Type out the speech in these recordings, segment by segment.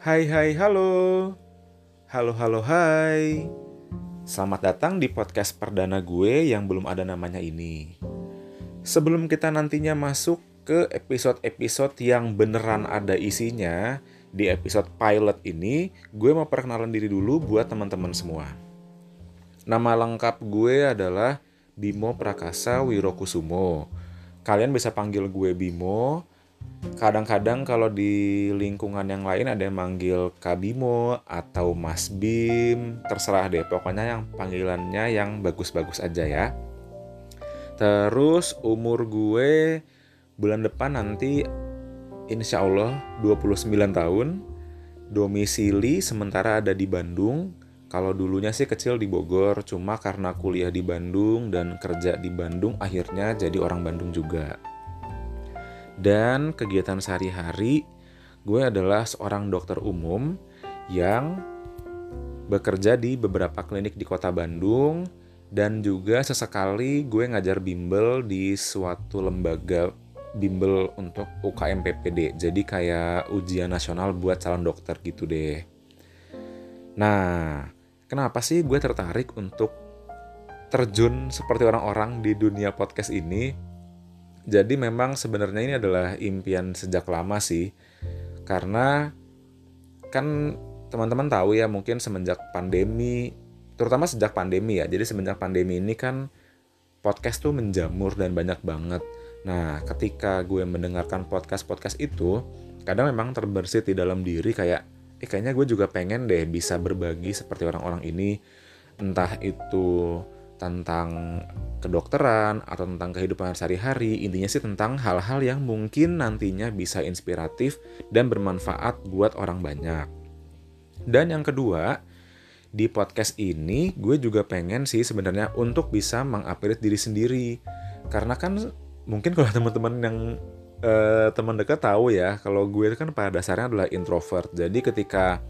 Hai hai halo. Halo halo hai. Selamat datang di podcast perdana gue yang belum ada namanya ini. Sebelum kita nantinya masuk ke episode-episode yang beneran ada isinya Di episode pilot ini Gue mau perkenalan diri dulu buat teman-teman semua. Nama lengkap gue adalah Bimo Prakasa Wirokusumo. Kalian bisa panggil gue Bimo kadang-kadang kalau di lingkungan yang lain ada yang manggil Kabimo atau Mas Bim, terserah deh. Pokoknya yang panggilannya yang bagus-bagus aja ya. Terus umur gue bulan depan nanti insya Allah 29 tahun. Domisili sementara ada di Bandung. Kalau dulunya sih kecil di Bogor, cuma karena kuliah di Bandung dan kerja di Bandung akhirnya jadi orang Bandung juga. Dan kegiatan sehari-hari gue adalah seorang dokter umum yang bekerja di beberapa klinik di kota Bandung dan juga sesekali gue ngajar bimbel di suatu lembaga bimbel untuk UKM PPD. Jadi kayak ujian nasional buat calon dokter gitu deh. Nah, kenapa sih gue tertarik untuk terjun seperti orang-orang di dunia podcast ini? Jadi memang sebenarnya ini adalah impian sejak lama sih. Karena kan teman-teman tahu ya mungkin semenjak pandemi, terutama sejak pandemi ya. Jadi semenjak pandemi ini kan podcast tuh menjamur dan banyak banget. Nah, ketika gue mendengarkan podcast-podcast itu, kadang memang terbersit di dalam diri kayak, eh kayaknya gue juga pengen deh bisa berbagi seperti orang-orang ini. Entah itu tentang kedokteran atau tentang kehidupan sehari-hari, intinya sih tentang hal-hal yang mungkin nantinya bisa inspiratif dan bermanfaat buat orang banyak. Dan yang kedua, di podcast ini gue juga pengen sih sebenarnya untuk bisa mengupgrade diri sendiri. Karena kan mungkin kalau teman-teman yang uh, teman dekat tahu ya, kalau gue kan pada dasarnya adalah introvert. Jadi ketika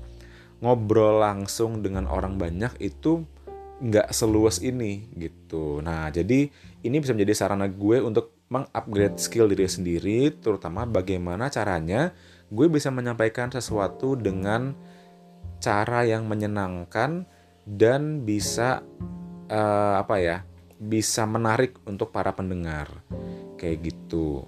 ngobrol langsung dengan orang banyak itu nggak seluas ini gitu. Nah, jadi ini bisa menjadi sarana gue untuk mengupgrade skill diri sendiri, terutama bagaimana caranya gue bisa menyampaikan sesuatu dengan cara yang menyenangkan dan bisa uh, apa ya, bisa menarik untuk para pendengar kayak gitu.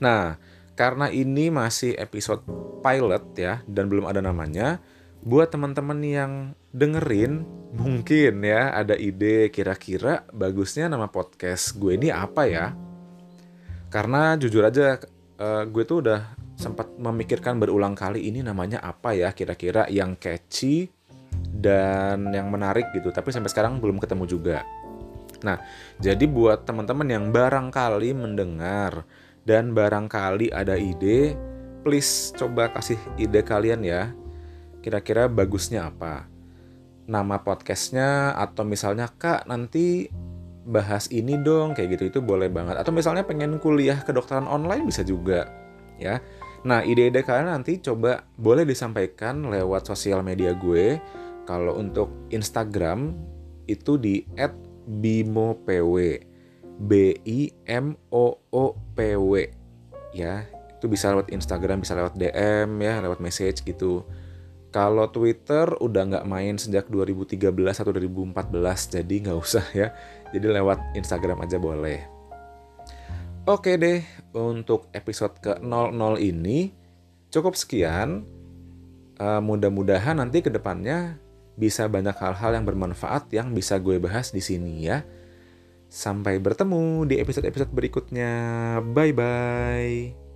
Nah, karena ini masih episode pilot ya dan belum ada namanya, buat teman-teman yang dengerin mungkin ya ada ide kira-kira bagusnya nama podcast gue ini apa ya? Karena jujur aja uh, gue tuh udah sempat memikirkan berulang kali ini namanya apa ya kira-kira yang catchy dan yang menarik gitu tapi sampai sekarang belum ketemu juga. Nah jadi buat teman-teman yang barangkali mendengar dan barangkali ada ide please coba kasih ide kalian ya kira-kira bagusnya apa? Nama podcastnya atau misalnya kak nanti bahas ini dong kayak gitu itu boleh banget. Atau misalnya pengen kuliah kedokteran online bisa juga ya. Nah ide-ide kalian nanti coba boleh disampaikan lewat sosial media gue. Kalau untuk Instagram itu di @bimopw b i m o o p w ya. Itu bisa lewat Instagram bisa lewat DM ya lewat message gitu kalau Twitter udah nggak main sejak 2013 atau 2014, jadi nggak usah ya. Jadi lewat Instagram aja boleh. Oke deh, untuk episode ke-00 ini cukup sekian. Uh, Mudah-mudahan nanti ke depannya bisa banyak hal-hal yang bermanfaat yang bisa gue bahas di sini ya. Sampai bertemu di episode-episode berikutnya. Bye-bye.